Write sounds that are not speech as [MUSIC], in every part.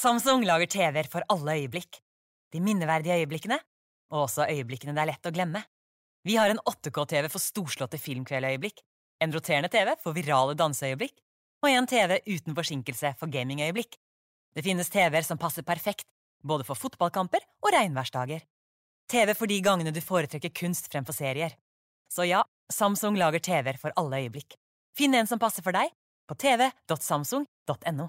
Samsung lager TV-er for alle øyeblikk. De minneverdige øyeblikkene, og også øyeblikkene det er lett å glemme. Vi har en 8K-TV for storslåtte filmkveldøyeblikk, en roterende TV for virale danseøyeblikk, og en TV uten forsinkelse for gamingøyeblikk. Det finnes TV-er som passer perfekt, både for fotballkamper og regnværsdager. TV for de gangene du foretrekker kunst fremfor serier. Så ja, Samsung lager TV-er for alle øyeblikk. Finn en som passer for deg på tv.samsung.no.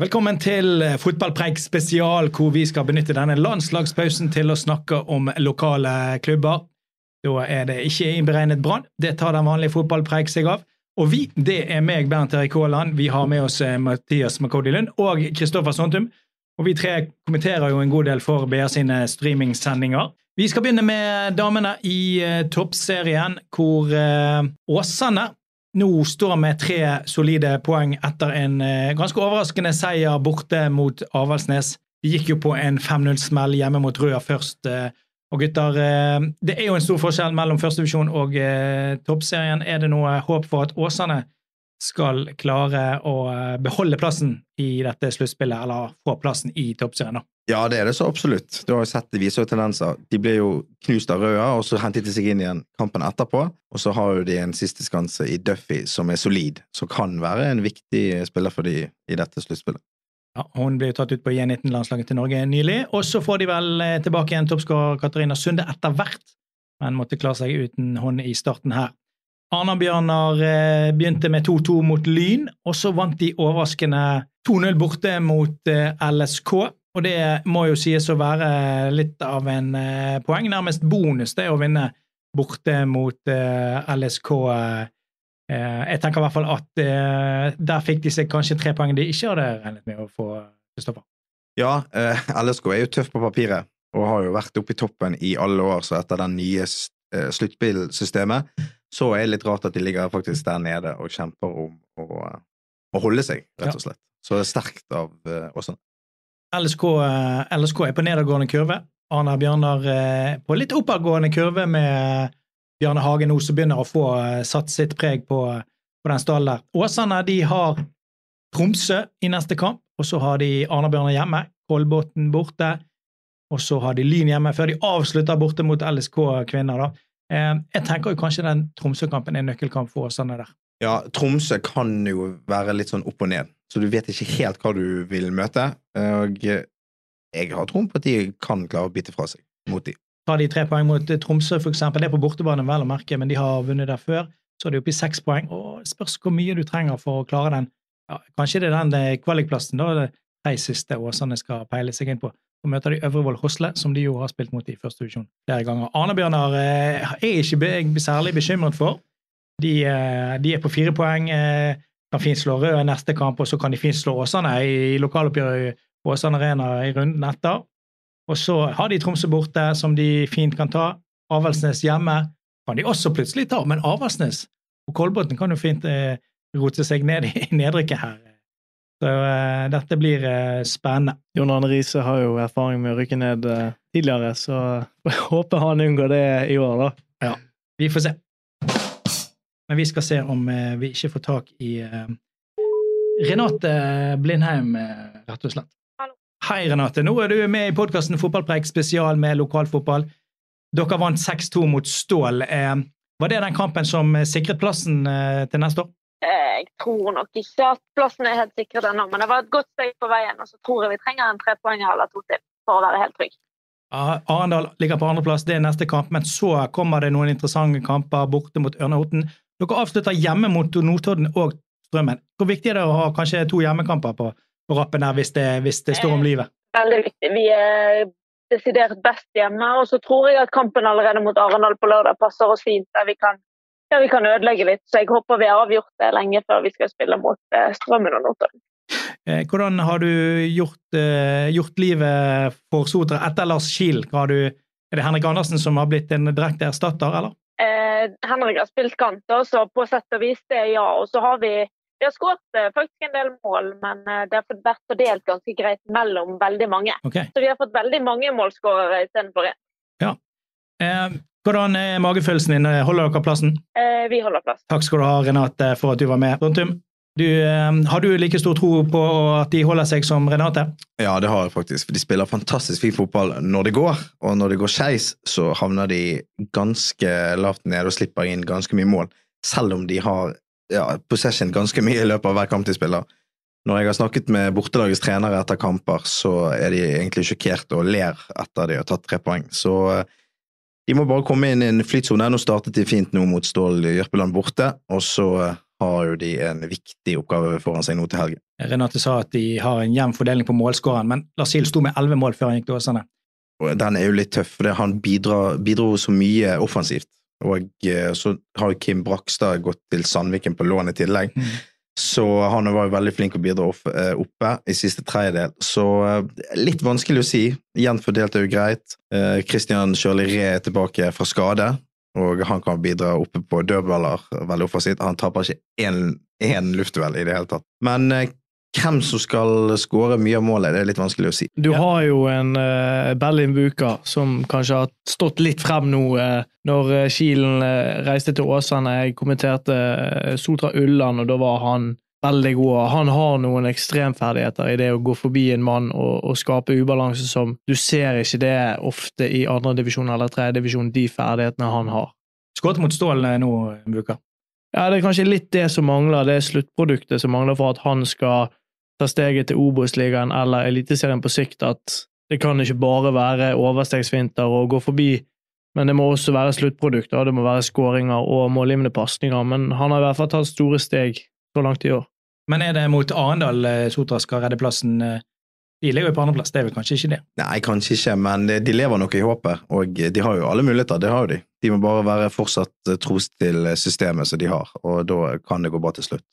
Velkommen til Fotballpreik spesial, hvor vi skal benytte denne landslagspausen til å snakke om lokale klubber. Da er det ikke innberegnet Brann. Det tar den vanlige Fotballpreik seg av. Og vi, det er meg, Bernt Erik Haaland. Vi har med oss eh, Mathias Makodi Lund og Kristoffer Sontum. Og vi tre kommenterer jo en god del for BR sine streamingsendinger. Vi skal begynne med damene i eh, toppserien, hvor eh, Åsane nå står med tre solide poeng etter en eh, ganske overraskende seier borte mot Avaldsnes. De gikk jo på en 5-0-smell hjemme mot Røa først. Eh, og gutter, eh, det er jo en stor forskjell mellom førstedivisjon og toppserien. Er det noe håp for at Åsane skal klare å eh, beholde plassen i dette sluttspillet, eller få plassen i toppserien? da? Ja, det er det så absolutt. Du har jo sett det viser jo tendenser. De ble jo knust av Røa, og så hentet de seg inn igjen kampen etterpå. Og så har jo de en siste skanse i Duffy som er solid, som kan være en viktig spiller for de i dette sluttspillet. Ja, hun ble tatt ut på J19-landslaget til Norge nylig. Og så får de vel eh, tilbake igjen toppskårer Katarina Sunde etter hvert, men måtte klare seg uten hun i starten her. Arna-Bjørnar eh, begynte med 2-2 mot Lyn, og så vant de overraskende 2-0 borte mot eh, LSK. Og det må jo sies å være litt av en eh, poeng, nærmest bonus, det å vinne borte mot eh, LSK. Eh, jeg tenker i hvert fall at der fikk de seg kanskje tre poeng de ikke hadde regnet med å få, Kristoffer. Ja, eh, LSK er jo tøff på papiret, og har jo vært oppe i toppen i alle år, så etter den nye sluttspillsystemet, så er det litt rart at de ligger faktisk der nede og kjemper om å, å holde seg, rett og slett. Så det er sterkt av Åsane. LSK, eh, LSK er på nedadgående kurve. Arne Bjørnar eh, på litt oppadgående kurve med Bjarne Hagen nå, som begynner å få eh, satt sitt preg på, på den stallen der. Åsane de har Tromsø i neste kamp, og så har de Arne Bjørnar hjemme, Kolbotn borte, og så har de Lyn hjemme, før de avslutter borte mot LSK kvinner. da. Eh, jeg tenker jo kanskje den Tromsø-kampen er nøkkelkamp for Åsane der. Ja, Tromsø kan jo være litt sånn opp og ned, så du vet ikke helt hva du vil møte. Og jeg har troen på at de kan klare å bite fra seg mot de. Tar de tre poeng mot eh, Tromsø, for eksempel, det er på bortebane, vel å merke, men de har vunnet der før, så er de oppe i seks poeng. og Spørs hvor mye du trenger for å klare den. Ja, kanskje det er den eh, kvalikplassen, da det de siste Åsane skal peile seg inn på. Så møter de Øvrevoll Hosle, som de jo har spilt mot i første divisjon flere ganger. Arne-Bjørnar eh, er ikke be særlig bekymret for. De, eh, de, er på fire poeng. Eh, kan fint slå Rød i neste kamp, og så kan de fint slå Åsane i, lokaloppgjøret på Åsane Arena i runden etter. Og så har de Tromsø borte, som de fint kan ta. Avaldsnes hjemme kan de også plutselig ta, men Avaldsnes og Kolbotn kan jo fint eh, rote seg ned i [LAUGHS] nedrykket her. Så eh, dette blir eh, spennende. Jon Arne Riise har jo erfaring med å rykke ned eh, tidligere, så [LAUGHS] jeg håper han unngår det i år, da. Ja, vi får se. Men vi skal se om eh, vi ikke får tak i eh, Renate Blindheim, eh, rett og slett. Hei, Renate. Nå er du med i podkasten Fotballpreik spesial med lokalfotball. Dere vant 6-2 mot Stål. Var det den kampen som sikret plassen til neste år? Jeg tror nok ikke at plassen er helt sikret ennå, men det var et godt steg på veien. Og så tror jeg vi trenger en trepoenger eller to til for å være helt trygg. Arendal ligger på andreplass, det er neste kamp, men så kommer det noen interessante kamper borte mot Ørnehoten. Dere avslutter hjemme mot Notodden og Strømmen. Hvor viktig er det å ha kanskje to hjemmekamper på, på rappen der hvis det, hvis det står om livet? Veldig viktig. Vi er desidert best hjemme, og så tror jeg at kampen allerede mot Arendal på lørdag passer oss fint, der vi kan, der vi kan ødelegge litt. Så jeg håper vi har avgjort det lenge før vi skal spille mot eh, Strømmen og Notodden. Eh, Hvordan har du gjort, eh, gjort livet for Sotra etter Lars Kiel? Er det Henrik Andersen som har blitt en direkte erstatter, eller? Eh, Henrik har spilt kant, så på sett og vis det ja. Og så har vi vi har skåret eh, faktisk en del mål, men eh, det har vært fordelt ganske greit mellom veldig mange. Okay. Så vi har fått veldig mange målskårere istedenfor én. Ja. Eh, hvordan er magefølelsen din? Holder dere plassen? Eh, vi holder plass. Takk skal du ha, Renate, for at du var med. Rontum, du, eh, har du like stor tro på at de holder seg som Renate? Ja, det har jeg faktisk. De spiller fantastisk fin fotball når det går, og når det går skeis, så havner de ganske lavt nede og slipper inn ganske mye mål. Selv om de har ja, possession ganske mye i løpet av hver kamp de spiller. Når jeg har snakket med bortelagets trenere etter kamper, så er de egentlig sjokkert og ler etter de har tatt tre poeng. Så eh, de må bare komme inn i en flytsone. Nå startet de fint nå mot Stål Jørpeland borte, og så eh, har jo de en viktig oppgave foran seg nå til helgen. Renate sa at de har en jevn fordeling på målskåreren, men Lasil sto med elleve mål før han gikk til Åsane. Den er jo litt tøff, for han bidrar, bidro så mye offensivt. Og eh, så har jo Kim Brakstad gått til Sandviken på lån i tillegg. Så han var jo veldig flink å bidra eh, oppe i siste tredjedel. Så eh, litt vanskelig å si. Jevnt fordelt er jo greit. Kristian Christian Sjøli Ree er tilbake fra skade, og han kan bidra oppe på dødballer veldig offensivt. Han taper ikke én, luftduell i det hele tatt. Men eh, hvem som skal skåre mye av målet, det er litt vanskelig å si. Du har jo en uh, Berlin Buka som kanskje har stått litt frem nå uh, når uh, Kielen uh, reiste til Åsane. Jeg kommenterte Sotra Ulland, og da var han veldig god. Han har noen ekstremferdigheter i det å gå forbi en mann og, og skape ubalanse som Du ser ikke det ofte i andredivisjon eller tredjedivisjon, de ferdighetene han har. Skåret mot Stål eh, nå Buka? Ja, Det er kanskje litt det som mangler, det er sluttproduktet som mangler for at han skal ta steget til Obos-ligaen eller Eliteserien på sikt. At det kan ikke bare være overstegsvinter og gå forbi, men det må også være sluttprodukter. Det må være skåringer og målgivende pasninger. Men han har i hvert fall tatt store steg så langt i år. Men er det mot Arendal eh, Sotra skal redde plassen? eh? De ligger jo på andreplass, det er vel kanskje ikke det? Nei, kanskje ikke, men de lever nok i håpet, og de har jo alle muligheter. Det har jo de. De må bare være fortsatt eh, tros til systemet som de har, og da kan det gå bra til slutt.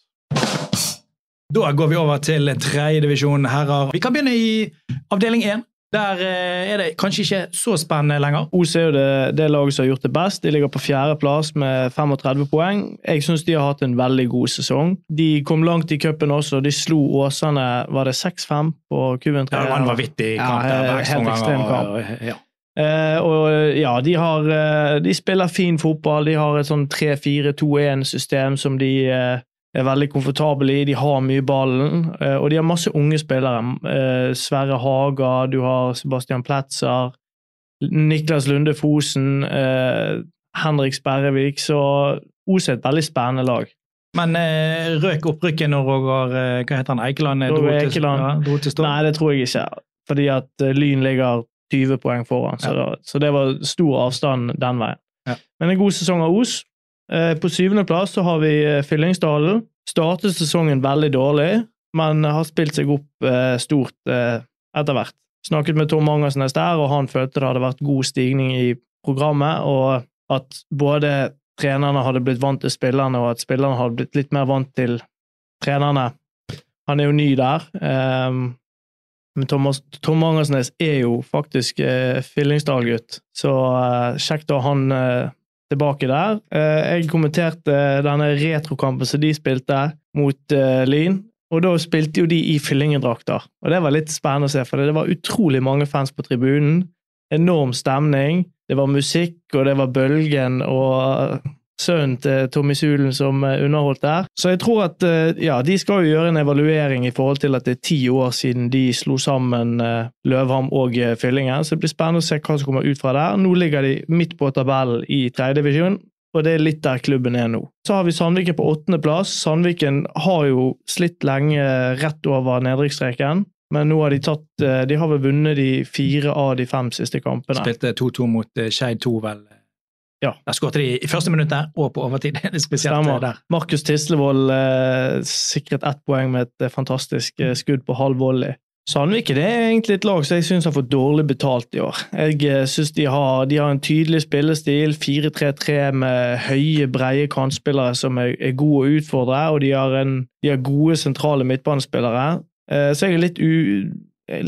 Da går vi over til tredjedivisjon herrer. Vi kan begynne i avdeling én. Der eh, er det kanskje ikke så spennende lenger. Os er jo det, det laget som har gjort det best. De ligger på fjerdeplass med 35 poeng. Jeg syns de har hatt en veldig god sesong. De kom langt i cupen også. De slo Åsane var det 6-5 på Kuben 3. Det var en vanvittig kamp. Ja, helt ekstrem kamp. Ja. Eh, og ja, de har eh, De spiller fin fotball. De har et sånn 3-4-2-1-system som de eh, er veldig komfortable i. De har mye ballen, eh, og de har masse unge spillere. Eh, Sverre Haga, du har Sebastian Pletzer, Niklas Lunde Fosen, eh, Henrik Sperrevik. Så Os er et veldig spennende lag. Men eh, røk opprykket når Roger Hva heter han? Eikeland? dro Roger til- Ja, dro til? Nei, det tror jeg ikke. Fordi at Lyn ligger 20 poeng foran, så, da, så det var stor avstand den veien. Ja. Men en god sesong av Os. Eh, På syvendeplass så har vi eh, Fyllingsdalen. Startet sesongen veldig dårlig, men har spilt seg opp eh, stort etter hvert. Snakket med Tom Angersnes der, og han følte det hadde vært god stigning i programmet, og at både trenerne hadde blitt vant til spillerne, og at spillerne hadde blitt litt mer vant til trenerne. Han er jo ny der. men Thomas, Tom Angersnes er jo faktisk eh, Fyllingsdal-gutt, så eh, kjekt å ha han eh, tilbake der. Eh, jeg kommenterte denne retrokampen som de spilte mot eh, Lyn, og da spilte jo de i fyllingedrakter. Og det var litt spennende å se, for det var utrolig mange fans på tribunen. Enorm stemning. Det var musikk, og det var Bølgen og sønnen til Tommy Sulen som eh, underholdt der. Så jeg tror at eh, ja, de skal jo gjøre en evaluering i forhold til at det er ti år siden de slo sammen eh, Løvham og Fyllingen, så det blir spennende å se hva som kommer ut fra der. Nå ligger de midt på tabellen i tredjedivisjon, og det er litt der klubben er nå. Så har vi Sandviken på åttendeplass. Sandviken har jo slitt lenge rett over nedrykksstreken. Men nå har de tatt De har vel vunnet de fire av de fem siste kampene. Spilte 2-2 mot Skeid 2, vel. Ja. Der skåret de i første minuttet og på overtid. [LAUGHS] Det spesielt eh, Stemmer. der. Markus Tislevold eh, sikret ett poeng med et eh, fantastisk eh, skudd på halv volley. Sandvik det er egentlig et lag som jeg syns har fått dårlig betalt i år. Jeg syns synes de har, de har en tydelig spillestil, 4-3-3 med høye, breie kantspillere som er, er gode å utfordre, og de har, en, de har gode sentrale midtbanespillere. Eh, Så jeg er litt, u,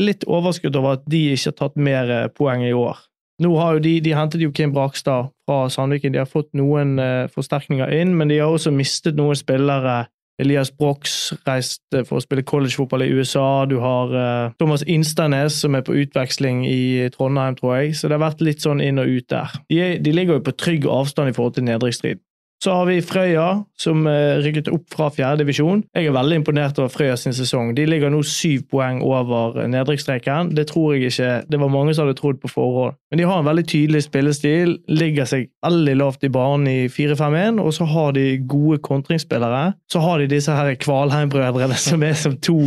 litt overskudd over at de ikke har tatt mer eh, poeng i år. Nå har jo de, de hentet jo Kim Brakstad fra Sandviken. De har fått noen eh, forsterkninger inn, men de har også mistet noen spillere. Elias Brox reiste for å spille collegefotball i USA. Du har eh, Thomas Instanes som er på utveksling i Trondheim, tror jeg. Så det har vært litt sånn inn og ut der. De, de ligger jo på trygg avstand i forhold til nedrykksstrid. Så har vi Frøya, som eh, rykket opp fra fjerdedivisjon. Jeg er veldig imponert over Frøya sin sesong. De ligger nå syv poeng over eh, nedrykksstreken. Det tror jeg ikke Det var mange som hadde trodd på forhånd. Men de har en veldig tydelig spillestil, ligger seg veldig lavt i banen i 4-5-1, og så har de gode kontringsspillere. Så har de disse her Kvalheim-brødrene, [LAUGHS] som er som to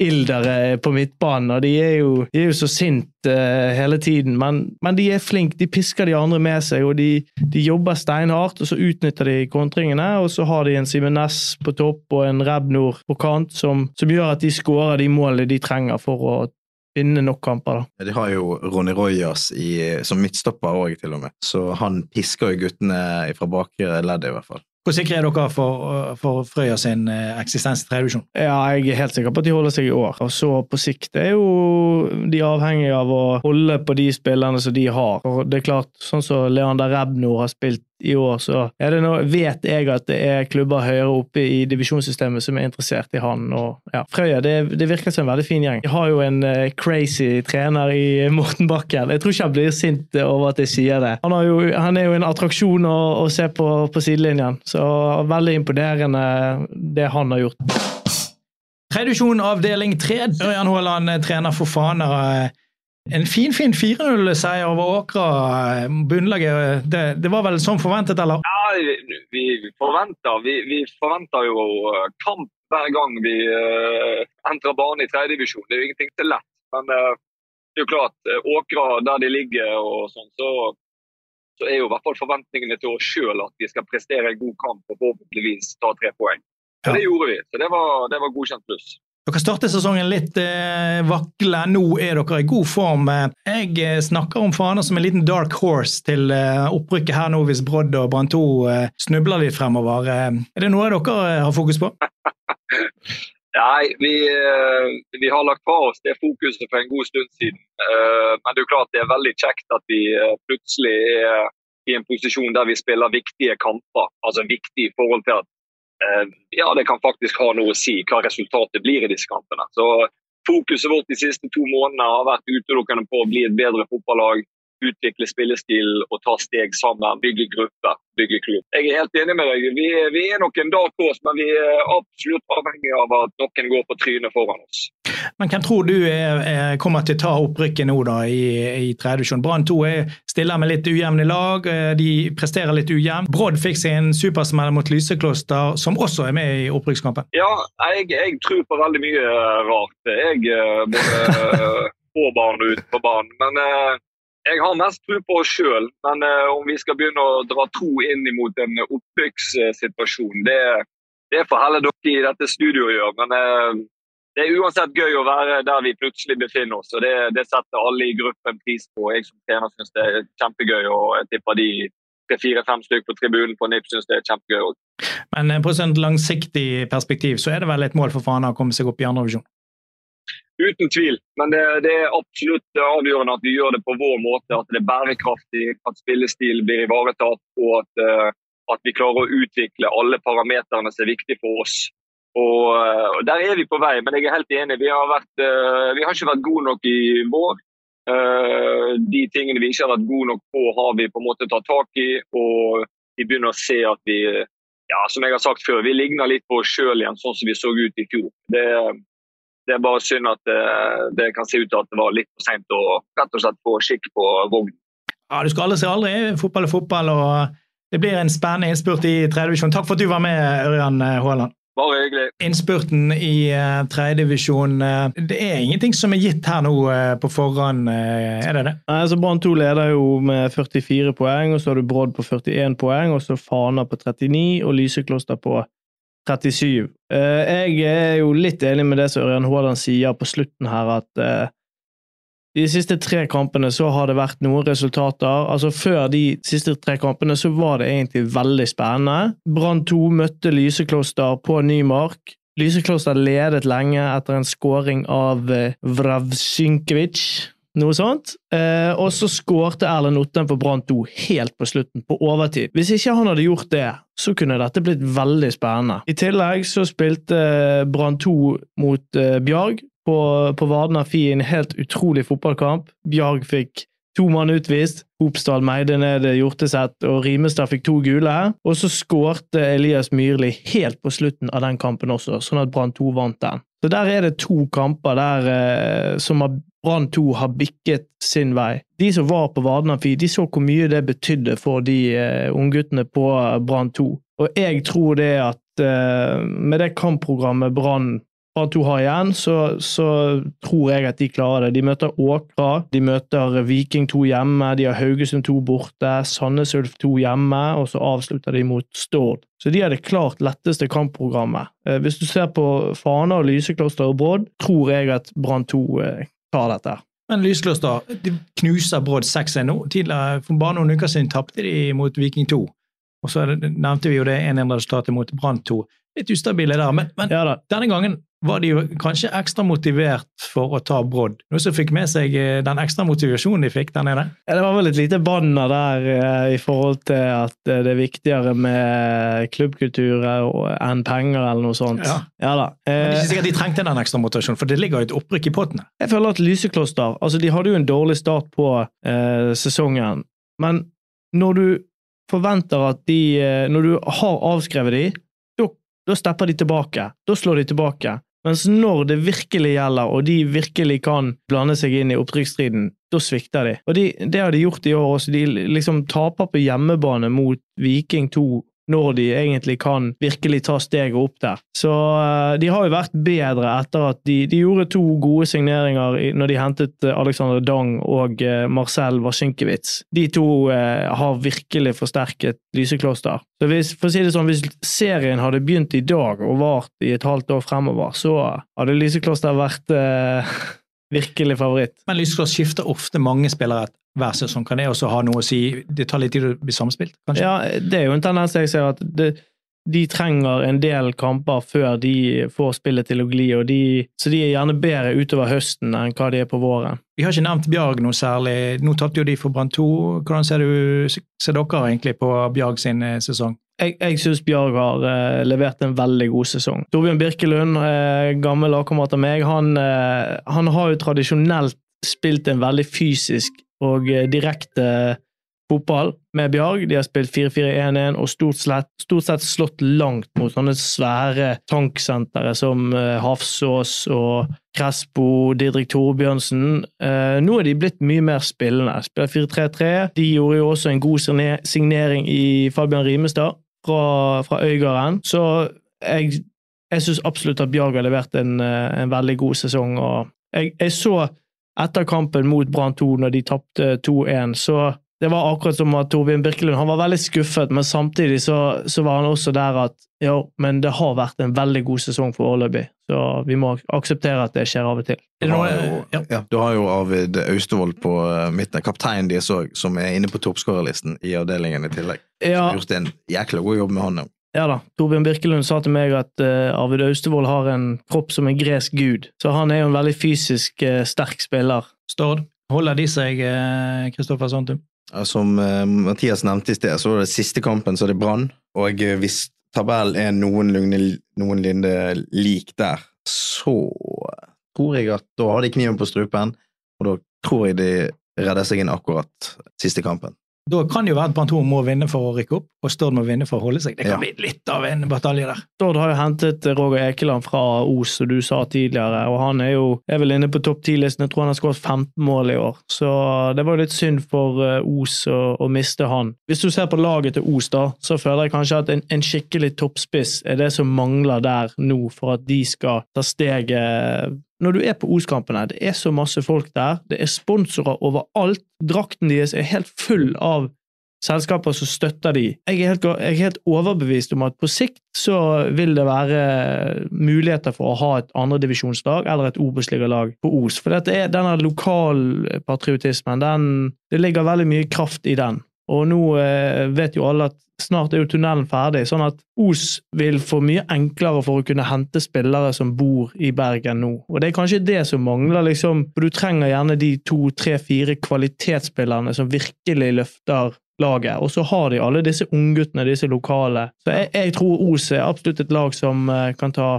ildere på midtbanen, og de er jo, de er jo så sint uh, hele tiden, men, men de er flinke. De pisker de andre med seg, og de, de jobber steinhardt, og så utnytter de kontringene, og så har de en Simen Næss på topp og en Rebnor på kant som, som gjør at de skårer de målene de trenger for å vinne nok kamper. da. De har jo Ronny Royas i, som midtstopper òg, til og med. Så han pisker jo guttene fra bakre ledd, i hvert fall. Hvor sikre er dere for, for Frøya sin eh, eksistens i tredje? Ja, jeg er helt sikker på at de holder seg i år. Og så på sikt er jo de avhengige av å holde på de spillerne som de har. Og det er klart, sånn som Leander Rebnor har spilt i år, så nå, vet jeg at det er klubber høyere oppe i divisjonssystemet som er interessert i han. Og, ja. Frøya det, det virker som en veldig fin gjeng. De har jo en eh, crazy trener i [LAUGHS] Morten Bakken. Jeg tror ikke han blir sint over at jeg sier det. Han, jo, han er jo en attraksjon å, å se på på sidelinjen, så veldig imponerende det han har gjort. Tredjevisjon avdeling 3. Ørjan Haaland, eh, trener for Fana. Eh, fin, fin 4-0-seier over Åkra. eh, Bunnlaget, det, det var vel som forventet, eller? Ja, vi, vi forventer vi, vi forventer jo eh, kamp hver gang vi uh, entrer banen i tredjedivisjon. Det er jo ingenting til lett. Men uh, det er jo klart, Åkra der de ligger og sånn, så, så er jo i hvert fall forventningene til oss sjøl at vi skal prestere en god kamp og forhåpentligvis ta tre poeng. Så Det gjorde vi. Så det var, det var godkjent pluss. Dere startet sesongen litt eh, vakle. Nå er dere i god form. Jeg eh, snakker om Fana som en liten dark horse til eh, opprykket her nå hvis Brodd og Brann 2 eh, snubler litt fremover. Eh, Er det noe dere eh, har fokus på? [LAUGHS] Nei, vi, vi har lagt fra oss det fokuset for en god stund siden. Men det er jo klart det er veldig kjekt at vi plutselig er i en posisjon der vi spiller viktige kamper. Altså viktig i forhold til at ja, det kan faktisk ha noe å si hva resultatet blir i disse kampene. Så Fokuset vårt de siste to månedene har vært utelukkende på å bli et bedre fotballag, utvikle spillestil og ta steg sammen, bygge grupper, bygge klubb. Jeg er helt enig med deg. Vi, vi er nok en dag på oss, men vi er absolutt avhengig av at noen går på trynet foran oss. Men hvem tror du er, er, kommer til å ta opprykket nå da i, i tredje divisjon? Brann 2 er stiller med litt ujevne lag, eh, de presterer litt ujevnt. Brodd fikk sin en supersmell mot Lysekloster, som også er med i opprykkskampen. Ja, jeg, jeg tror på veldig mye rart. Jeg eh, både [LAUGHS] på banen og på banen. Men eh, jeg har mest tro på oss sjøl. Men eh, om vi skal begynne å dra tro inn mot en opprykkssituasjon, det, det får heller dere i dette studioet gjøre. Men eh, det er uansett gøy å være der vi plutselig befinner oss. og Det, det setter alle i gruppen pris på. Jeg som trener syns det er kjempegøy, og jeg tipper de tre-fire-fem stykker på tribunen på NIP syns det er kjempegøy òg. Men eh, på et langsiktig perspektiv så er det vel et mål for Fana å komme seg opp i andre divisjon? Uten tvil. Men det, det, er absolutt avgjørende at vi gjør det på vår måte. At det er bærekraftig, at spillestil blir ivaretatt og at, uh, at, vi klarer å utvikle alle parameterne som er viktige for oss. Og uh, Der er vi på vei, men jeg er helt enig. Vi har, vært, uh, vi har ikke vært gode nok i vår. de tingene vi ikke har vært gode nok på, har vi på en måte tatt tak i. Og vi begynner å se at vi ja, som jeg har sagt før, vi ligner litt på oss sjøl igjen, sånn som vi så ut i fjor. Det det er bare synd at det, det kan se ut til at det var litt for seint å rett og slett få skikk på vognen. Ja, Du skal aldri si aldri. Fotball er fotball, og det blir en spennende innspurt i tredje divisjon. Takk for at du var med, Ørjan Haaland. Bare hyggelig. Innspurten i uh, tredjedivisjon. Uh, det er ingenting som er gitt her nå uh, på forhånd, uh, er det det? Nei, altså Brann 2 leder jo med 44 poeng, og så har du Brodd på 41 poeng, og så Fana på 39 og Lysekloster på 37. jeg er jo litt enig med det som Ørjan Haaland sier på slutten her, at de siste tre kampene så har det vært noen resultater. Altså Før de siste tre kampene så var det egentlig veldig spennende. Brann 2 møtte Lysekloster på Nymark. Lysekloster ledet lenge etter en skåring av eh, Vravsjinkevic, noe sånt. Eh, og så skårte Erlend Otten for Brann 2 helt på slutten, på overtid. Hvis ikke han hadde gjort det, så kunne dette blitt veldig spennende. I tillegg så spilte Brann 2 mot eh, Bjarg, på, på Vardena Fi en helt utrolig fotballkamp. Bjarg fikk to mann utvist. Hopsdal meide ned Hjorteseth, og Rimestad fikk to gule. Og så skårte Elias Myrli helt på slutten av den kampen også, sånn at Brann 2 vant den. Så der er det to kamper der eh, som Brann 2 har bikket sin vei. De som var på Vardena Fi, de så hvor mye det betydde for de eh, ungguttene på Brann 2. Og jeg tror det at eh, med det kampprogrammet Brann Brann 2 har igjen, så, så, tror jeg at de klarer det. De møter Åkra, de møter Viking 2 hjemme, de har Haugesund 2 borte, Sandnes Ulf 2 hjemme, og så avslutter de mot Stord. Så de har det klart letteste kampprogrammet. Eh, hvis du ser på Fana og Lysekloster og Brodd, tror jeg at Brann 2 eh, tar dette. Men Lysekloster de knuser Brodd 6-1 nå. Tidligere, For bare noen uker siden tapte de mot Viking 2. Og så nevnte vi jo det 1-1-resultatet mot Brann 2. Litt ustabile der, men, men ja denne gangen var de jo kanskje ekstra motivert for å ta brodd. Noe som fikk med seg eh, den ekstra motivasjonen de fikk der nede? Ja, det var vel et lite banner der eh, i forhold til at eh, det er viktigere med klubbkultur enn penger, eller noe sånt. Ja, ja da. Men det er ikke sikkert de trengte den ekstra motivasjonen, for det ligger jo et opprykk i pottene. Jeg føler at Lysekloster altså De hadde jo en dårlig start på eh, sesongen, men når du forventer at de Når du har avskrevet de, da stepper de tilbake. Da slår de tilbake. Mens når det virkelig gjelder, og de virkelig kan blande seg inn i opprykksstriden, da svikter de. Og de, det har de gjort i år også. De liksom taper på hjemmebane mot Viking 2 når de egentlig kan virkelig ta steget opp der. Så uh, de har jo vært bedre etter at de, de gjorde to gode signeringer når de hentet uh, Alexander Dang og uh, Marcel Waszinkiewicz. De to har virkelig forsterket Lysekloster. Så hvis, for å si det sånn, hvis serien hadde begynt i dag og vart i et halvt år fremover, så hadde Lysekloster vært [LAUGHS] virkelig favoritt. Men Lysekloster skifter ofte mange spillere hver sesong. Kan det også ha noe å si? Det tar litt tid å bli samspilt, kanskje? Ja, det er jo en tendens jeg ser, at det, de trenger en del kamper før de får spillet til å gli, de, så de er gjerne bedre utover høsten enn hva de er på våren. Vi har ikke nevnt Bjarg noe særlig. Nå tapte jo de for Brann 2. Hvordan ser, du, ser dere egentlig på Bjarg sin eh, sesong? Jeg, jeg syns Bjarg har eh, levert en veldig god sesong. Torbjørn Birkelund, eh, gammel lagkamerat av meg, han, eh, han har jo tradisjonelt spilt en veldig fysisk og eh, direkte fotball med Bjarg. De har spilt 4-4-1-1 og stort sett, stort sett, slått langt mot sånne svære tanksentre som uh, Hafsås og Crespo, Didrik Torbjørnsen. Uh, nå er de blitt mye mer spillende. Spiller 4-3-3. De gjorde jo også en god signering i Fabian Rimestad fra, fra Øygarden. Så jeg, jeg syns absolutt at Bjarg har levert en, en veldig god sesong. og jeg, jeg så etter kampen mot Brann 2, når de tapte 2-1, så det var akkurat som at Torbjørn Birkelund han var veldig skuffet, men samtidig så, så, var han også der at ja, men det har vært en veldig god sesong for Åleby, så vi må akseptere at det skjer av og til. Du har jo, ja. du har jo Arvid Austevoll på eh, midten, kapteinen deres òg, som er inne på toppskårerlisten i avdelingen i tillegg. Ja. Har gjort en jækla god jobb med han òg. Ja da. Torbjørn Birkelund sa til meg at uh, Arvid Austevoll har en kropp som en gresk gud. Så han er jo en veldig fysisk uh, sterk spiller. Stord, holder de seg, Kristoffer uh, Santum? Ja, som uh, Mathias nevnte i sted, så var det siste kampen så det Brann. Og hvis tabellen er noenlunde, noenlunde lik der, så tror jeg at da har de kniven på strupen, og da tror jeg de redder seg inn akkurat siste kampen. Da kan det jo være at Brann må vinne for å rykke opp, og Stord må vinne for å holde seg. Det kan Ja. bli litt av en batalje der. Stord har jo hentet Roger Ekeland fra Os, som du sa tidligere, og han er jo er vel inne på topp 10-listen. Jeg tror han har skåret 15 mål i år, så det var jo litt synd for eh, Os å, å miste han. Hvis du ser på laget til Os, da, så føler jeg kanskje at en, en skikkelig toppspiss er det som mangler der nå, for at de skal ta steget når du er på Os-kampene, det er så masse folk der, det er sponsorer overalt, drakten deres er helt full av selskaper som støtter de. Jeg er, helt, jeg er helt overbevist om at på sikt så vil det være muligheter for å ha et andredivisjonslag eller et Obos-ligalag på Os. For dette er denne lokalpatriotismen, den, det ligger veldig mye kraft i den. Og nå eh, vet jo alle at snart er jo tunnelen ferdig, sånn at Os vil få mye enklere for å kunne hente spillere som bor i Bergen nå. Og det er kanskje det som mangler, liksom, du trenger gjerne de to, tre, fire kvalitetsspillerne som virkelig løfter laget. Og så har de alle disse ungguttene, disse lokale. Så jeg, jeg tror Os er absolutt et lag som eh, kan ta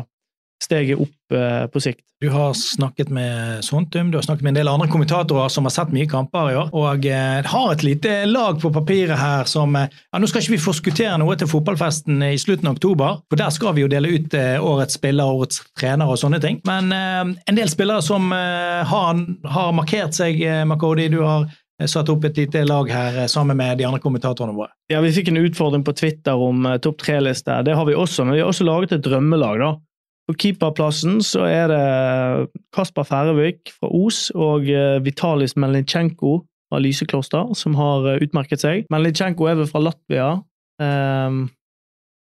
steget opp eh, på sikt. Du har snakket med Sontum, du har snakket med en del andre kommentatorer som har sett mye kamper i år, og eh, har et lite lag på papiret her som eh, ja, Nå skal ikke vi forskuttere noe til fotballfesten i slutten av oktober, for der skal vi jo dele ut eh, årets spiller, årets trener og sånne ting. Men eh, en del spillere som eh, har, har markert seg, eh, Makodi, du har satt opp et lite lag her sammen med de andre kommentatorene våre. Ja, Vi fikk en utfordring på Twitter om topp tre-liste. Det har vi også, men vi har også laget et drømmelag. da. På keeperplassen så er det Kasper Færøvik fra Os og eh, Vitalis Melinchenko fra Lysekloster som har eh, utmerket seg. Melinchenko er vel fra Latvia. Ehm,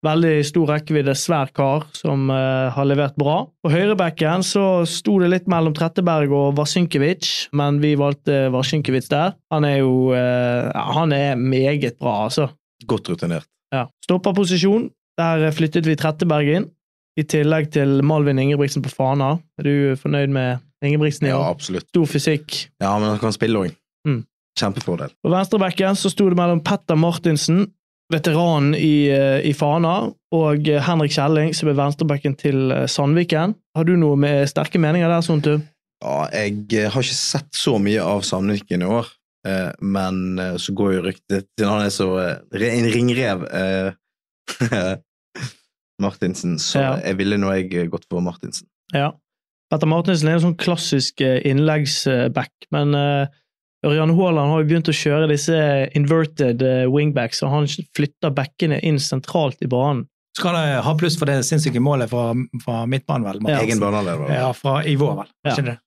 veldig stor rekkevidde, svær kar som eh, har levert bra. På høyrebekken så sto det litt mellom Tretteberg og Vasinkevic, men vi valgte Vasinkevic der. Han er jo han er meget bra, altså. Godt rutinert. Ja. Stopperposisjon, der flyttet vi Tretteberg inn. I tillegg til Malvin Ingebrigtsen på Fana. Er du fornøyd med Ingebrigtsen Ja, absolutt. Stor fysikk. Ja, men han kan spille òg. Mm. Kjempefordel. På venstrebekken så sto det mellom Petter Martinsen, veteranen i, eh, i Fana, og Henrik Kjelling, som er venstrebekken til eh, Sandviken. Har du noe med sterke meninger der, Sontu? Ja, jeg eh, har ikke sett så mye av Sandviken i år, men så går jo ryktet til han er så en ringrev, [LAUGHS] Martinsen, så Ja. jeg ville nå jeg gått for Martinsen. Ja. Petter Martinsen er en sånn klassisk eh, innleggsback, men eh, Ørjan Haaland har jo begynt å kjøre disse inverted eh, wingbacks, og han flytter backene inn sentralt i banen. Skal det ha pluss for det sinnssyke målet fra, fra midtbanen, vel? Ja. Egen baneleder. Ja, fra i vår, vel? Ja.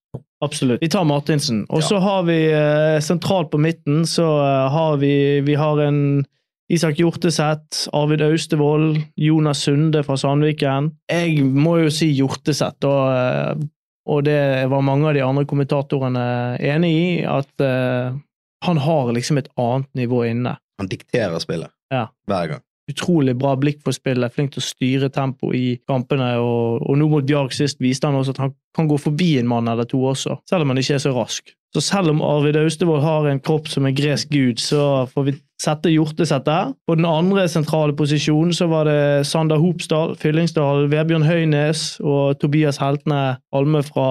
Absolutt. Vi tar Martinsen. Og Ja. så har vi eh, sentralt på midten så eh, har vi, vi har en Isak Hjorteseth, Arvid Austevoll, Jonas Sunde fra Sandviken. Jeg må jo si Hjorteseth, og, eh, og det var mange av de andre kommentatorene enig i, at uh, han har liksom et annet nivå inne. Han dikterer spillet Ja. hver gang. Utrolig bra blikk for spillet, flink til å styre tempo i kampene. Og, og nå mot Bjarg sist viste han også at han kan gå forbi en mann eller to også, selv om han ikke er så rask. Så selv om Arvid Austevoll har en kropp som en gresk gud, så får vi sette Hjorteseth der. På den andre sentrale posisjonen så var det Sander Hopsdal, Fyllingsdal, Vebjørn Høynes og Tobias Heltene Alme fra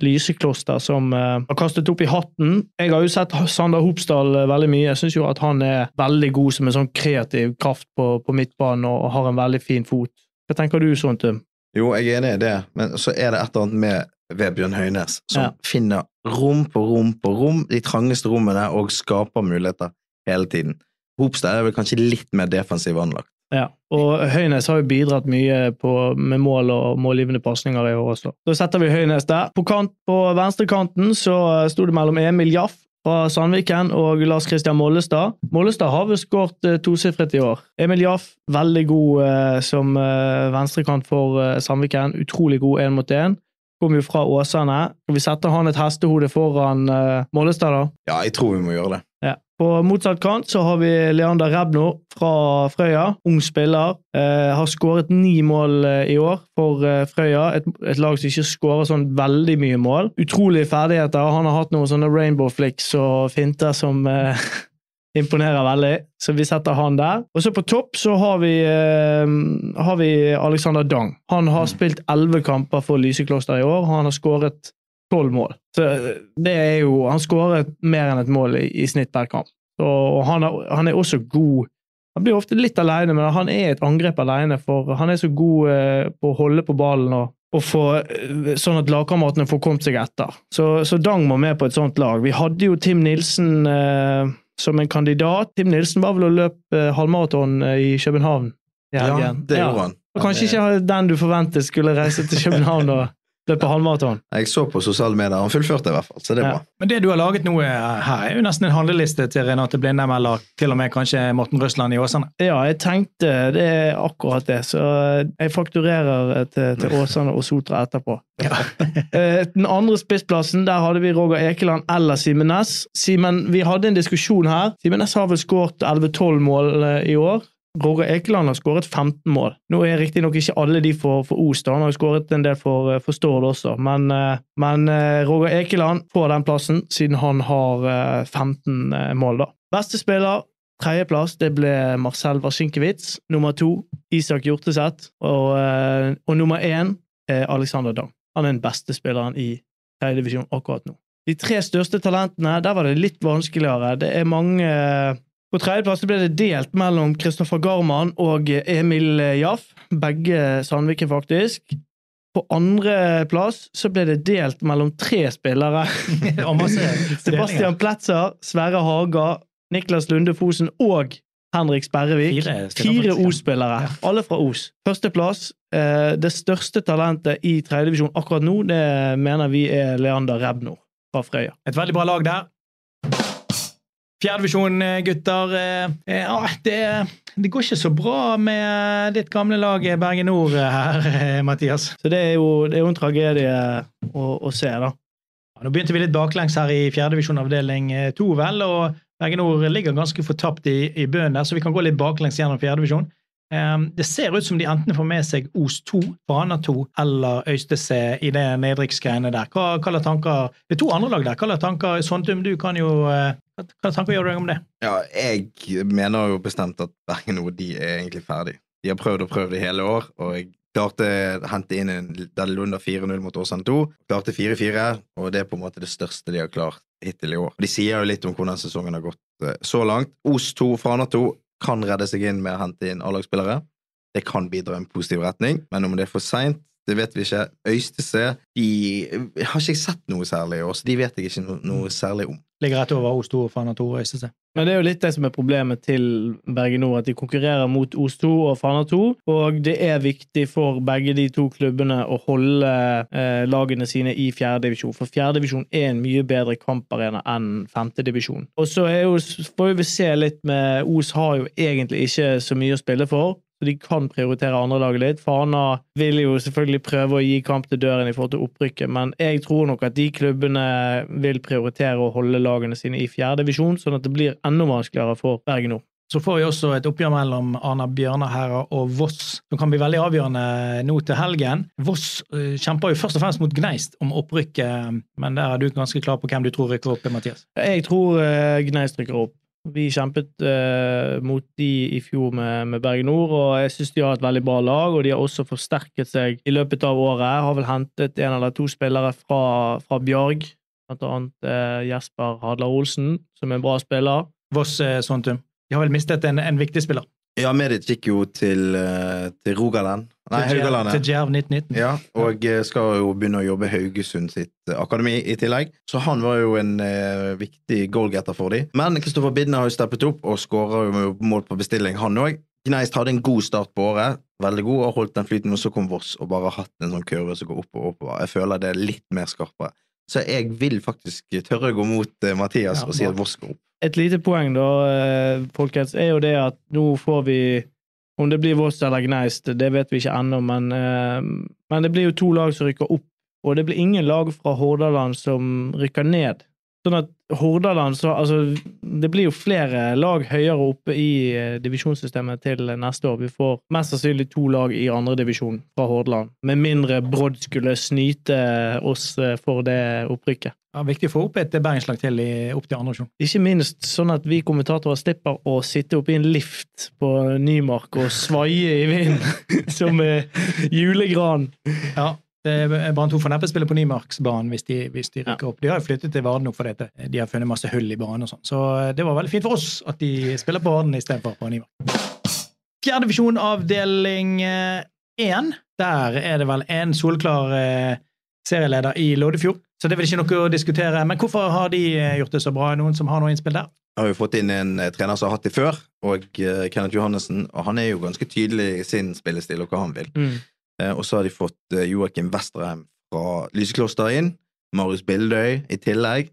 Lysekloster som eh, har kastet opp i hatten. Jeg har jo sett Sander Hopsdal eh, veldig mye. Jeg syns jo at han er veldig god som en sånn kreativ kraft på, på midtbanen og har en veldig fin fot. Hva tenker du, Sontum? Jo, jeg er enig i det, men så er det et eller annet med Vebjørn Høynes som Ja. finner rom på rom på rom, de trangeste rommene, og skaper muligheter hele tiden. Hopstad er vel kanskje litt mer defensiv anlagt. Ja, og Høynes har jo bidratt mye på, med mål og målgivende pasninger i år også. Da setter vi Høynes der. På, kant, på venstrekanten så sto det mellom Emil Jaff fra Sandviken og Lars Christian Mollestad. Mollestad har vel skåret eh, tosifret i år. Emil Jaff, veldig god eh, som eh, venstrekant for eh, Sandviken. Utrolig god én mot én. Kom jo fra Åsane. Skal vi sette han et hestehode foran uh, Mollestad, da? Ja, jeg tror vi må gjøre det. Ja. På motsatt kant så har vi Leander Rebno fra Frøya. Ung spiller. Eh, har skåret ni mål eh, i år for eh, Frøya. Et, et lag som ikke skårer sånn veldig mye mål. Utrolige ferdigheter. Han har hatt noen sånne rainbow flicks og finter som eh, [LAUGHS] imponerer veldig. Så vi setter han der. Og så på topp så har vi, uh, har vi Alexander Dang. Han har spilt elleve kamper for Lysekloster i år. Han har skåret tolv mål. Så det er jo Han skåret mer enn et mål i, i snitt per kamp. Og, og han er, han er også god Han blir ofte litt alene, men han er et angrep alene, for han er så god uh, på å holde på ballen og, og få, eh, sånn at lagkameratene får kommet seg etter. Så, så Dang må med på et sånt lag. Vi hadde jo Tim Nilsen eh, som en kandidat. Tim Nilsen var vel og løp eh, halvmaraton eh, i København Ja, det gjorde han. Ja. Kanskje ikke den du forventet skulle reise til København og løpe halvmaraton. Jeg så på sosiale medier, han fullførte i hvert fall, så det er Ja. bra. Men det du har laget nå eh, her, er jo nesten en handleliste til Renate Blindheim, eller til og med kanskje Morten Røsland i Åsane. Ja, jeg tenkte det er akkurat det, så jeg fakturerer til, til Åsane og Sotra etterpå. Ja. [LAUGHS] Den andre spissplassen, der hadde vi Roger Ekeland eller Simen Næss. Simen, vi hadde en diskusjon her. Simen Næss har vel skåret 11-12 mål eh, i år. Roger Ekeland har skåret 15 mål. Nå er riktignok ikke alle de for, for Os, da. han har skåret en del for, eh, for Stord også, men, eh, men eh, Roger Ekeland får den plassen siden han har eh, 15 eh, mål, da. Beste spiller Tredjeplass det ble Marcel Warsinkiewicz. Nummer to Isak Hjorteseth. Og, og nummer én er Alexander Dang. Han er den beste spilleren i tredjedivisjon akkurat nå. De tre største talentene, der var det litt vanskeligere. Det er mange På tredjeplass ble det delt mellom Kristoffer Garman og Emil Jaff. Begge Sandviken, faktisk. På andreplass så ble det delt mellom tre spillere. [LAUGHS] [LAUGHS] Sebastian Pletzer, Sverre Haga, Niklas Lunde Fosen og Henrik Sperrevik. Fire Fire Os-spillere, alle fra Os. Førsteplass. Eh, det største talentet i tredjedivisjon akkurat nå, det mener vi er Leander Rebno fra Frøya. Et veldig bra lag der. Fjerdedivisjon, gutter. Eh, eh, Ja, det, det går ikke så bra med ditt gamle lag eh, Bergen Nord eh, her, eh, Mathias. Så det er jo, det er jo en tragedie å, å se, da. Ja, nå begynte vi litt baklengs her i fjerdedivisjon avdeling eh, to, vel, og Bergen Nord ligger ganske fortapt i, i bøen der, så vi kan gå litt baklengs gjennom fjerdedivisjon. Det ser ut som de enten får med seg Os 2, Fana 2 eller Øystese i det nedrykksgreiene der. Hva, hva er tanker Det er to andre lag der. Hva er tanker Sondum, du kan jo eh, Hva slags tanker gjør du om det? Ja, jeg mener jo bestemt at Bergen de er egentlig ferdig. De har prøvd og prøvd i hele år, og jeg klarte å hente inn en Dallunda 4-0 mot Åsane 2. Klarte 4-4, og det er på en måte det største de har klart hittil i år. De sier jo litt om hvordan sesongen har gått eh, så langt. Os 2, Fana 2 kan redde seg inn med å hente inn A-lagsspillere. Det kan bidra i en positiv retning, men om det er for seint, det vet vi ikke. Øystese de har ikke jeg sett noe særlig i år, så de vet jeg ikke noe, noe særlig om. Ligger rett over Os 2 og Fana 2 og Øystese. Men det er jo litt det som er problemet til Bergen Nord, at de konkurrerer mot Os 2 og Fana 2. Og det er viktig for begge de to klubbene å holde eh, lagene sine i fjerdedivisjon. For fjerdedivisjon er en mye bedre kamparena enn femtedivisjon. Og så jo, får vi se litt med Os har jo egentlig ikke så mye å spille for. Så de kan prioritere andrelaget litt. Fana vil jo selvfølgelig prøve å gi kamp til døren i forhold til opprykket, men jeg tror nok at de klubbene vil prioritere å holde lagene sine i fjerdedivisjon, sånn at det blir enda vanskeligere for Bergen Nord. Så får vi også et oppgjør mellom Arna Bjørnaherra og Voss, som kan bli veldig avgjørende nå til helgen. Voss eh, kjemper jo først og fremst mot Gneist om opprykket, men der er du ganske klar på hvem du tror rykker opp, Mathias. Jeg tror uh, Gneist rykker opp. Vi kjempet eh, mot de i fjor med, med Bergen Nord, og jeg syns de har et veldig bra lag. Og de har også forsterket seg i løpet av året. Jeg har vel hentet en eller to spillere fra, fra Bjarg, blant annet eh, Jesper Hadler Olsen, som er en bra spiller. Voss eh, Sontum. De har vel mistet en, en viktig spiller. Ja, Medic gikk jo til, eh, til Rogaland. Nei, Haugalandet. Til Djerv 1919. Ja, og eh, skal jo begynne å jobbe Haugesund sitt eh, akademi i tillegg. Så han var jo en eh, viktig goalgetter for dem. Men Kristoffer Bidne har jo steppet opp og skåra mål på bestilling, han òg. Gneist hadde en god start på året, veldig god, og holdt den flyten, og så kom Voss og bare hatt en sånn kurve som går opp og oppover. Jeg føler det er litt mer skarpere. Så jeg vil faktisk tørre å gå mot Mathias Ja, og si at Voss går opp. Et lite poeng, da, eh, folkens, er jo det at nå får vi Om det blir Voss eller Gneist, det vet vi ikke ennå, men, eh, men det blir jo to lag som rykker opp. Og det blir ingen lag fra Hordaland som rykker ned. Sånn at Hordaland så, altså, Det blir jo flere lag høyere oppe i eh, divisjonssystemet til neste år. Vi får mest sannsynlig to lag i andredivisjon fra Hordaland. Med mindre Brodd skulle snyte oss eh, for det opprykket. Ja, viktig å få opp et bergenslag til i, opp til andre divisjon. Ikke minst sånn at vi kommentatorer slipper å sitte oppe i en lift på Nymark og svaie i vinden [LAUGHS] som eh, julegran. Ja, Brann 2 får neppe spille på Nymarksbanen hvis de, hvis de rykker opp. De har jo flyttet til Varden opp for dette. de har funnet masse hull i banen og sånn. Så eh, det var veldig fint for oss at de spiller på Varden istedenfor på Nymark. Fjerde divisjon, avdeling én. Der er det vel en solklar eh, serieleder i Loddefjord, så det er vel ikke noe å diskutere. Men hvorfor har de eh, gjort det så bra? Noen som har noe innspill der? har jo fått inn en eh, trener som har hatt det før, og eh, Kenneth Johannessen. Og han er jo ganske tydelig i sin spillestil og hva han vil. Mm. Eh, og så har de fått eh, Joakim Westerheim fra Lysekloster inn. Marius Bildøy i tillegg.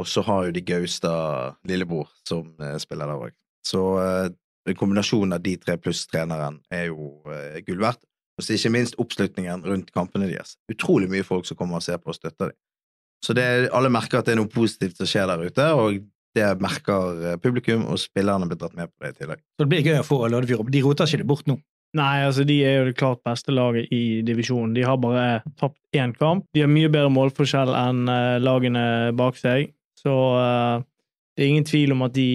Og så har jo de Gaustad lillebror som eh, spiller der òg. Så kombinasjonen av de tre pluss treneren er jo gull verdt. Og så ikke minst oppslutningen rundt kampene deres. Utrolig mye folk som kommer og ser på og støtter dem. Så er- alle merker at det er noe positivt som skjer der ute, og det merker publikum, og spillerne blir dratt med på det i tillegg. Så det blir gøy å få Loddefjord opp. De roter ikke det bort nå. Nei, altså de er jo det klart beste laget i divisjonen. De har bare tapt én kamp. De har mye bedre målforskjell enn eh, lagene bak seg. Så uh, det er ingen tvil om at de,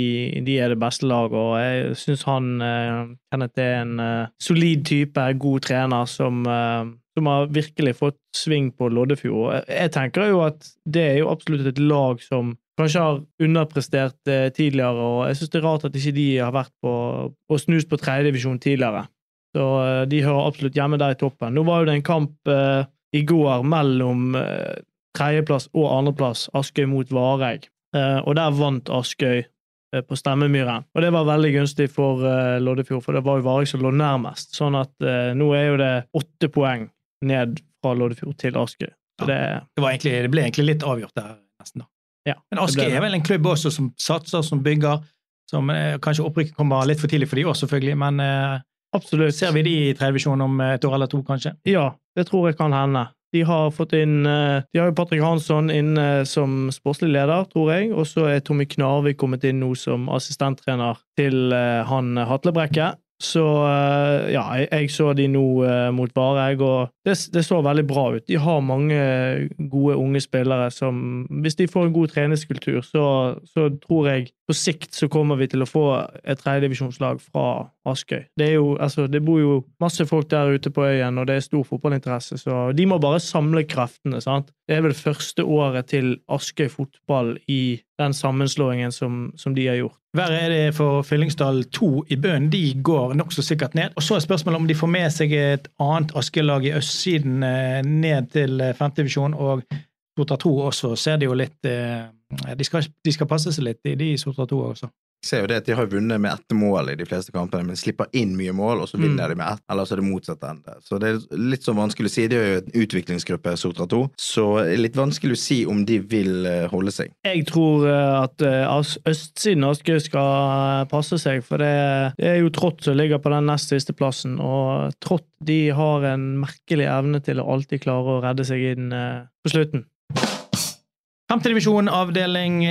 de er det beste laget, og jeg syns han uh, Kenneth er en uh, solid type, god trener, som, som har virkelig fått sving på Loddefjord. Jeg, tenker jo at det er jo absolutt et lag som kanskje har underprestert tidligere, og jeg syns det er rart at ikke de har vært på og snust på tredjedivisjon tidligere. Så eh, de hører absolutt hjemme der i toppen. Nå var jo det en kamp eh, i går mellom eh, tredjeplass og andreplass, Askøy mot Vareg, eh, og der vant Askøy eh, på Stemmemyren. Og det var veldig gunstig for eh, Loddefjord, for det var jo Vareg som lå nærmest. Sånn at nå er jo det åtte poeng ned fra Loddefjord til Askøy. Ja, det, Det, var egentlig, det ble egentlig litt avgjort der, nesten. da. ja, Men det. er vel en klubb også som satser, som bygger. Som Kanskje opprykket kommer litt for tidlig for de også, selvfølgelig, men Absolutt. ser vi de i tredjevisjon om et år eller to, kanskje? Ja, det tror jeg kan hende. De har fått inn eh, De har jo Patrick Hansson inne som sportslig leder, tror jeg, og så er Tommy Knarvik kommet inn nå som assistenttrener til eh, han Hatlebrekke. Så eh, ja, jeg, så de nå eh, mot Vareg, og det, det så veldig bra ut. De har mange gode unge spillere som Hvis de får en god treningskultur, så, så tror jeg på sikt så kommer vi til å få et tredjedivisjonslag fra Askøy. Det er jo, altså, det bor jo masse folk der ute på øyen, og det er stor fotballinteresse, så de må bare samle kreftene. sant? Det er vel første året til Askøy fotball i den sammenslåingen som, som de har gjort. Verre er det for Fyllingsdal 2 i Bøen. De går nokså sikkert ned. Og så er spørsmålet om de får med seg et annet Aske-lag i østsiden eh, ned til eh, femtedivisjon. Og Tota 2 også ser de jo litt eh, de, skal, de skal passe seg litt, de i Sotra 2 også. Jeg ser jo det at De har vunnet med ett mål i de fleste kampene, men slipper inn mye mål, og så vinner Mm. de med ett. Eller så er det motsatt ende. Så det er litt sånn vanskelig å si. Det er jo en utviklingsgruppe, Sotra 2, så det er litt vanskelig å si om de vil eh, holde seg. Jeg tror eh, at eh, østsiden av Askøy skal passe seg, for det, det er jo Trått som ligger på den nest siste plassen, og Trått de har en merkelig evne til å alltid klare å redde seg inn på slutten. Femtedivisjon, avdeling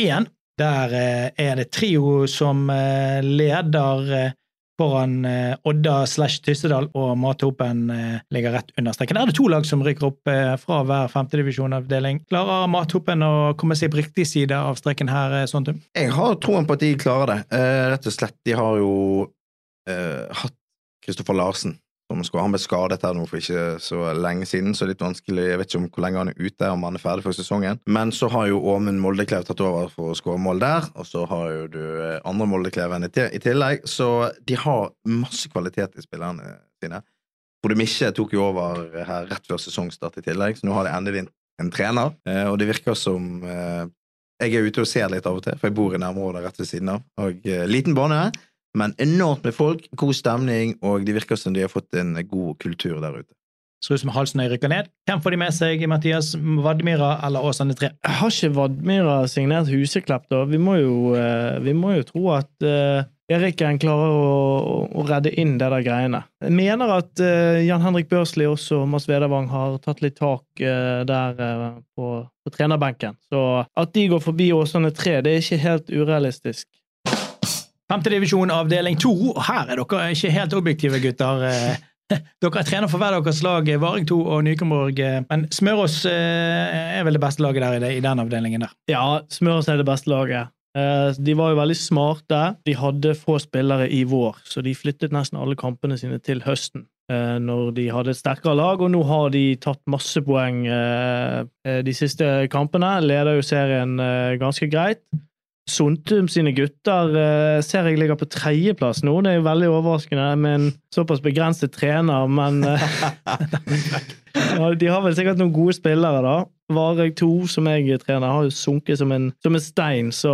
én. Der eh, er det trio som eh, leder eh, foran eh, Odda slash Tyssedal, og Mathopen eh, ligger rett under streken. Der er det to lag som rykker opp eh, fra hver femtedivisjonavdeling. Klarer Mathopen å komme seg på riktig side av streken her, eh, Sontum? Jeg har troen på at de klarer det. Eh, rett og slett. De har jo uh, hatt Kristoffer Larsen. Som skulle han ble skadet her nå for ikke så lenge siden, så litt vanskelig. Jeg vet ikke om hvor lenge han er ute, om han er ferdig for sesongen. Men så har jo Åmund Moldeklev tatt over for å skåre mål der, og så har jo du eh, andre Moldekleven i, tillegg. Så de har masse kvalitet i spillerne sine. Frode Mikkje tok jo over her rett før sesongstart i tillegg, så nå har de endelig en, en trener, eh, og det virker som eh, jeg er ute og ser litt av og til, for jeg bor i nærområdet rett ved siden av. Og liten bane, men enormt med folk, god stemning, og det virker som de har fått en god kultur der ute. Ser ut som halsen rykker ned. Hvem får de med seg, Mathias? Vadmyra eller Åsane 3? Har ikke Vadmyra signert Huseklepp, da? Vi må jo, eh, vi må jo tro at uh, Eriken klarer å, å redde inn det der greiene. Jeg mener at uh, Jan Henrik Børsli også, Mads Vedervang, har tatt litt tak uh, der uh, på, på trenerbenken. Så at de går forbi Åsane 3, det er ikke helt urealistisk. Femtedivisjon, avdeling to. Her er dere ikke helt objektive, gutter. Eh, [LAUGHS] Dere er trener for hver deres lag, eh, Varing 2 og Nykenborg. eh, Men Smørås er vel det beste laget der i, i den avdelingen der. Ja, Smørås er det beste laget. De var jo veldig smarte. De hadde få spillere i vår, så de flyttet nesten alle kampene sine til høsten. når de hadde et sterkere lag, og nå har de tatt masse poeng de siste kampene. Leder jo serien ganske greit. Sontum sine gutter eh, ser jeg ligger på tredjeplass nå. Det er jo veldig overraskende med en såpass begrenset trener, men eh, [LAUGHS] De har vel sikkert noen gode spillere, da. Vareg 2, som jeg trener, har jo sunket som en, som en stein, så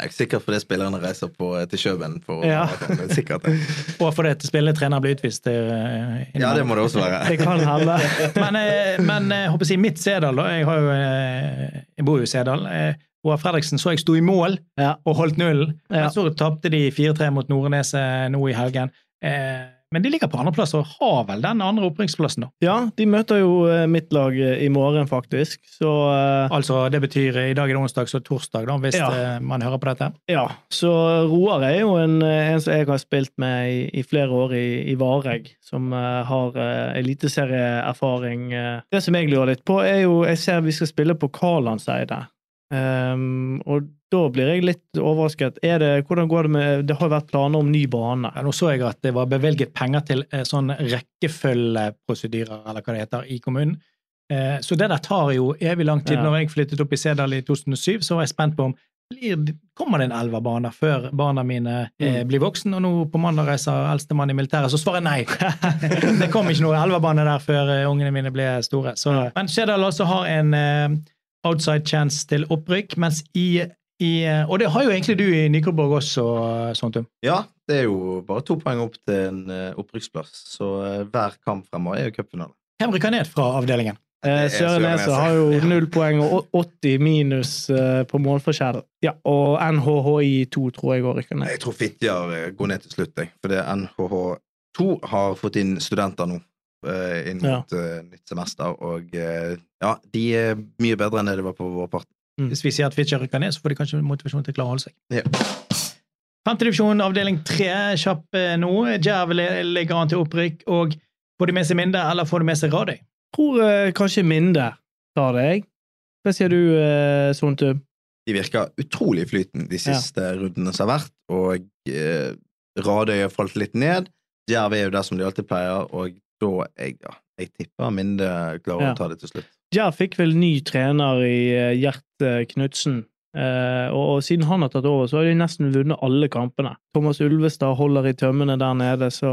Jeg er sikkert fordi spillerne reiser på, til Kjøben. For, Ja. det sikkert det. [LAUGHS] Og fordi at spillende trener blir utvist. Det, Ja, det må det også være. det kan hende. [LAUGHS] Men, eh, men håper jeg å mitt Sedal, da. Jeg, har jo, eh, jeg bor jo i Sedal. Eh, Roar Fredriksen så jeg sto i mål Ja. og holdt nullen. Ja. Så tapte de 4-3 mot Nordneset nå i helgen. Eh, Men de ligger på andreplass og har vel den andre opprykksplassen, da. Ja, de møter jo eh, mitt lag eh, i morgen, faktisk, så eh, Altså, det betyr eh, i dag er det onsdag, så torsdag, da, hvis Ja. eh, man hører på dette. Ja, så Roar er jo en, eh, en som jeg har spilt med i, i flere år i, i Vareg, som eh, har uh, eliteserieerfaring. eh. Det som jeg lurer litt på, er jo Jeg ser vi skal spille på Karlandseide. Um, og da blir jeg litt overrasket. Er det, hvordan går det med Det har vært planer om ny bane. Ja, nå så jeg at det var bevilget penger til eh, sånn rekkefølgeprosedyrer, eller hva det heter, i kommunen. Eh, Så det der tar jo evig lang tid. Ja. Når jeg flyttet opp i Sedal i 2007, så var jeg spent på om blir, kommer det en elverbane før barna mine eh, Mm. blir voksen, og nå på mandag reiser eldstemann i militæret, så svarer jeg nei. [LAUGHS] det kom ikke noe elverbane der før eh, ungene mine ble store. Så, men Sedal også har en eh, outside chance til opprykk, mens i, i Og det har jo egentlig du i Nykolborg også, Sontum. Ja, det er jo bare to poeng opp til en eh, opprykksplass, så eh, hver kamp fremover er jo cupfinale. Hvem rykker ned fra avdelingen? Eh, Søren Nese. har jo null poeng og 80 minus på målforskjell. Ja, og NHHI2 tror jeg òg rykker ned. Jeg tror Fitjar går ned til slutt, jeg. For det NHH2 har fått inn studenter nå. Eh, Inn Ja. mot eh, nytt semester, og eh, ja, de er mye bedre enn det det var på vår part. Hvis vi sier at Fitcher rykker ned, så får de kanskje motivasjon til å klare å holde seg. Ja. Femtedivisjon, avdeling tre, kjapp nå. Djerv ligger an til opprykk. Og får de med seg Minde, eller får de med seg Radøy? Tror eh, kanskje Minde tar det, jeg. Hva sier du, eh, Sontum? De virker utrolig i flyten de siste rundene som har vært, og eh, Radøy har falt litt ned. Djerv er jo der som de alltid pleier, og da jeg, ja, jeg tipper Minde klarer Ja. å ta det til slutt. Djerv fikk vel ny trener i eh, Gjert eh, Knutsen. Eh, og, og siden han har tatt over, så har de nesten vunnet alle kampene. Thomas Ulvestad holder i tømmene der nede, så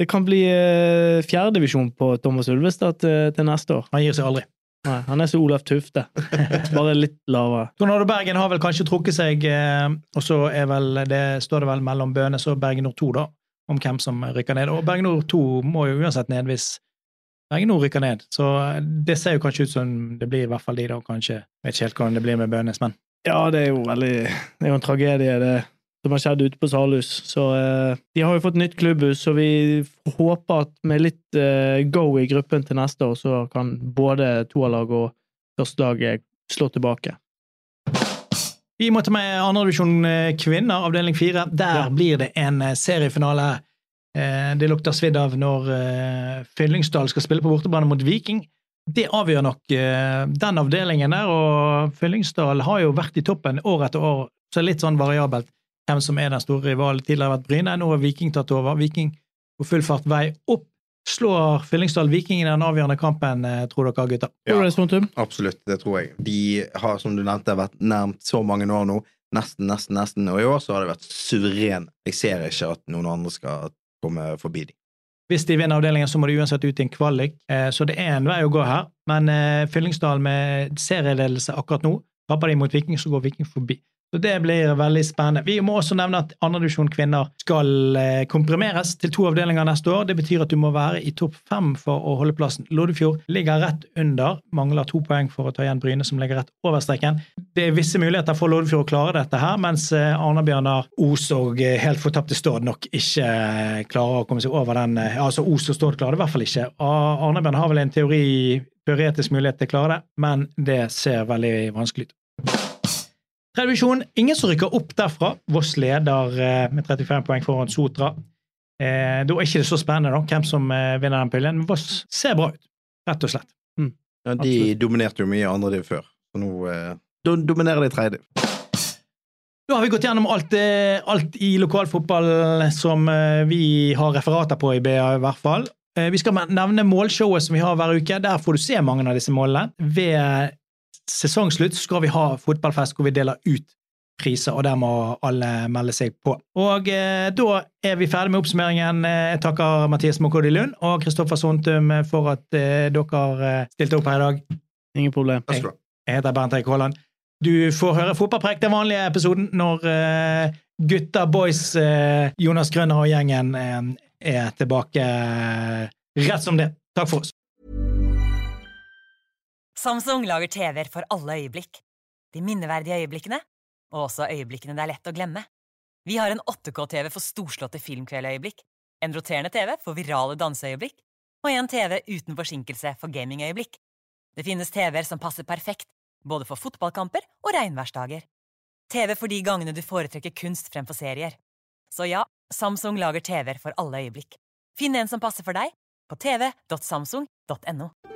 det kan bli eh, fjerdedivisjon på Thomas Ulvestad til, til neste år. Han gir seg aldri. Nei, han er som Olaf Tufte, [LAUGHS] bare litt lavere. Tornado Bergen har vel kanskje trukket seg, eh, og så er vel, det, står det vel mellom Bønes og Bergen Nord 2, da, om hvem som rykker ned. Og Bergen Nord 2 må jo uansett ned hvis Bergen Nord rykker ned. Så det ser jo kanskje ut som det blir i hvert fall de, da, kanskje. Jeg Vet ikke helt hvordan det blir med Bønes, men Ja, det er jo veldig Det er jo en tragedie, det som har skjedd ute på Salhus. Så eh, de har jo fått nytt klubbhus, så vi håper at med litt eh, go i gruppen til neste år, så kan både toerlag og førstelaget slå tilbake. Vi må ta med andredivisjon kvinner, avdeling fire. Der blir det en eh, seriefinale. Eh, Det lukter svidd av når eh, Fyllingsdal skal spille på bortebane mot Viking. Det avgjør nok eh, den avdelingen der, og Fyllingsdal har jo vært i toppen år etter år, så litt sånn variabelt hvem som er den store rivalen. Tidligere har vært Bryne, nå har Viking tatt over. Viking på full fart vei opp. Slår Fyllingsdal Viking i den avgjørende kampen, eh, tror dere, gutter? Spontum? Absolutt, det tror jeg. De har, som du nevnte, vært nærmt så mange år nå. Nesten, nesten, nesten. Og i år så har de vært suveren. Jeg ser ikke at noen andre skal komme forbi dem. Hvis de vinner avdelingen, så må de uansett ut i en kvalik, eh, så det er en vei å gå her. Men eh, Fyllingsdal med serieledelse akkurat nå, taper de mot Viking, så går Viking forbi. Så det blir veldig spennende. Vi må også nevne at andredivisjon kvinner skal eh, komprimeres til to avdelinger neste år. Det betyr at du må være i topp fem for å holde plassen. Loddefjord ligger rett under, mangler to poeng for å ta igjen Bryne, som ligger rett over streken. Det er visse muligheter for Loddefjord å klare dette her, mens eh, Arna-Bjørnar, Os og eh, helt fortapte Stord nok ikke klarer å komme seg over den. Altså Os og Stord klarer det i hvert fall ikke. Arna-Bjørnar har vel en teori, teoretisk mulighet til å klare det, men det ser veldig vanskelig ut. Tredje divisjon, ingen som rykker opp derfra. Voss leder eh, med 35 poeng foran Sotra. Eh, da er ikke det så spennende da, hvem som eh, vinner den puljen, men Voss ser bra ut, rett og slett. Ja, de Absolutt. dominerte jo mye andre div før, så nå eh, dominerer de tredje Nå Da har vi gått gjennom alt, eh, alt i lokalfotball som vi har referater på i BA, i hvert fall. Vi skal nevne målshowet som vi har hver uke. Der får du se mange av disse målene. Ved sesongslutt skal vi ha fotballfest hvor vi deler ut priser, og der må alle melde seg på. Og eh, da er vi ferdig med oppsummeringen. Eh, Jeg takker Mathias Mokodi Lund og Kristoffer Sontum for at eh, dere eh, stilte opp her i dag. Ingen problem. Jeg, jeg heter Bernt Eik Haaland. Du får høre Fotballpreik, den vanlige episoden, når eh, gutta, boys, eh, Jonas Grønner og gjengen eh, er tilbake eh, rett som det. Takk for oss. Samsung lager TV-er for alle øyeblikk. De minneverdige øyeblikkene, og også øyeblikkene det er lett å glemme. Vi har en 8K-TV for storslåtte filmkveldøyeblikk, en roterende TV for virale danseøyeblikk, og en TV uten forsinkelse for gamingøyeblikk. Det finnes TV-er som passer perfekt, både for fotballkamper og regnværsdager. TV for de gangene du foretrekker kunst fremfor serier. Så ja, Samsung lager TV-er for alle øyeblikk. Finn en som passer for deg, på tv.samsung.no.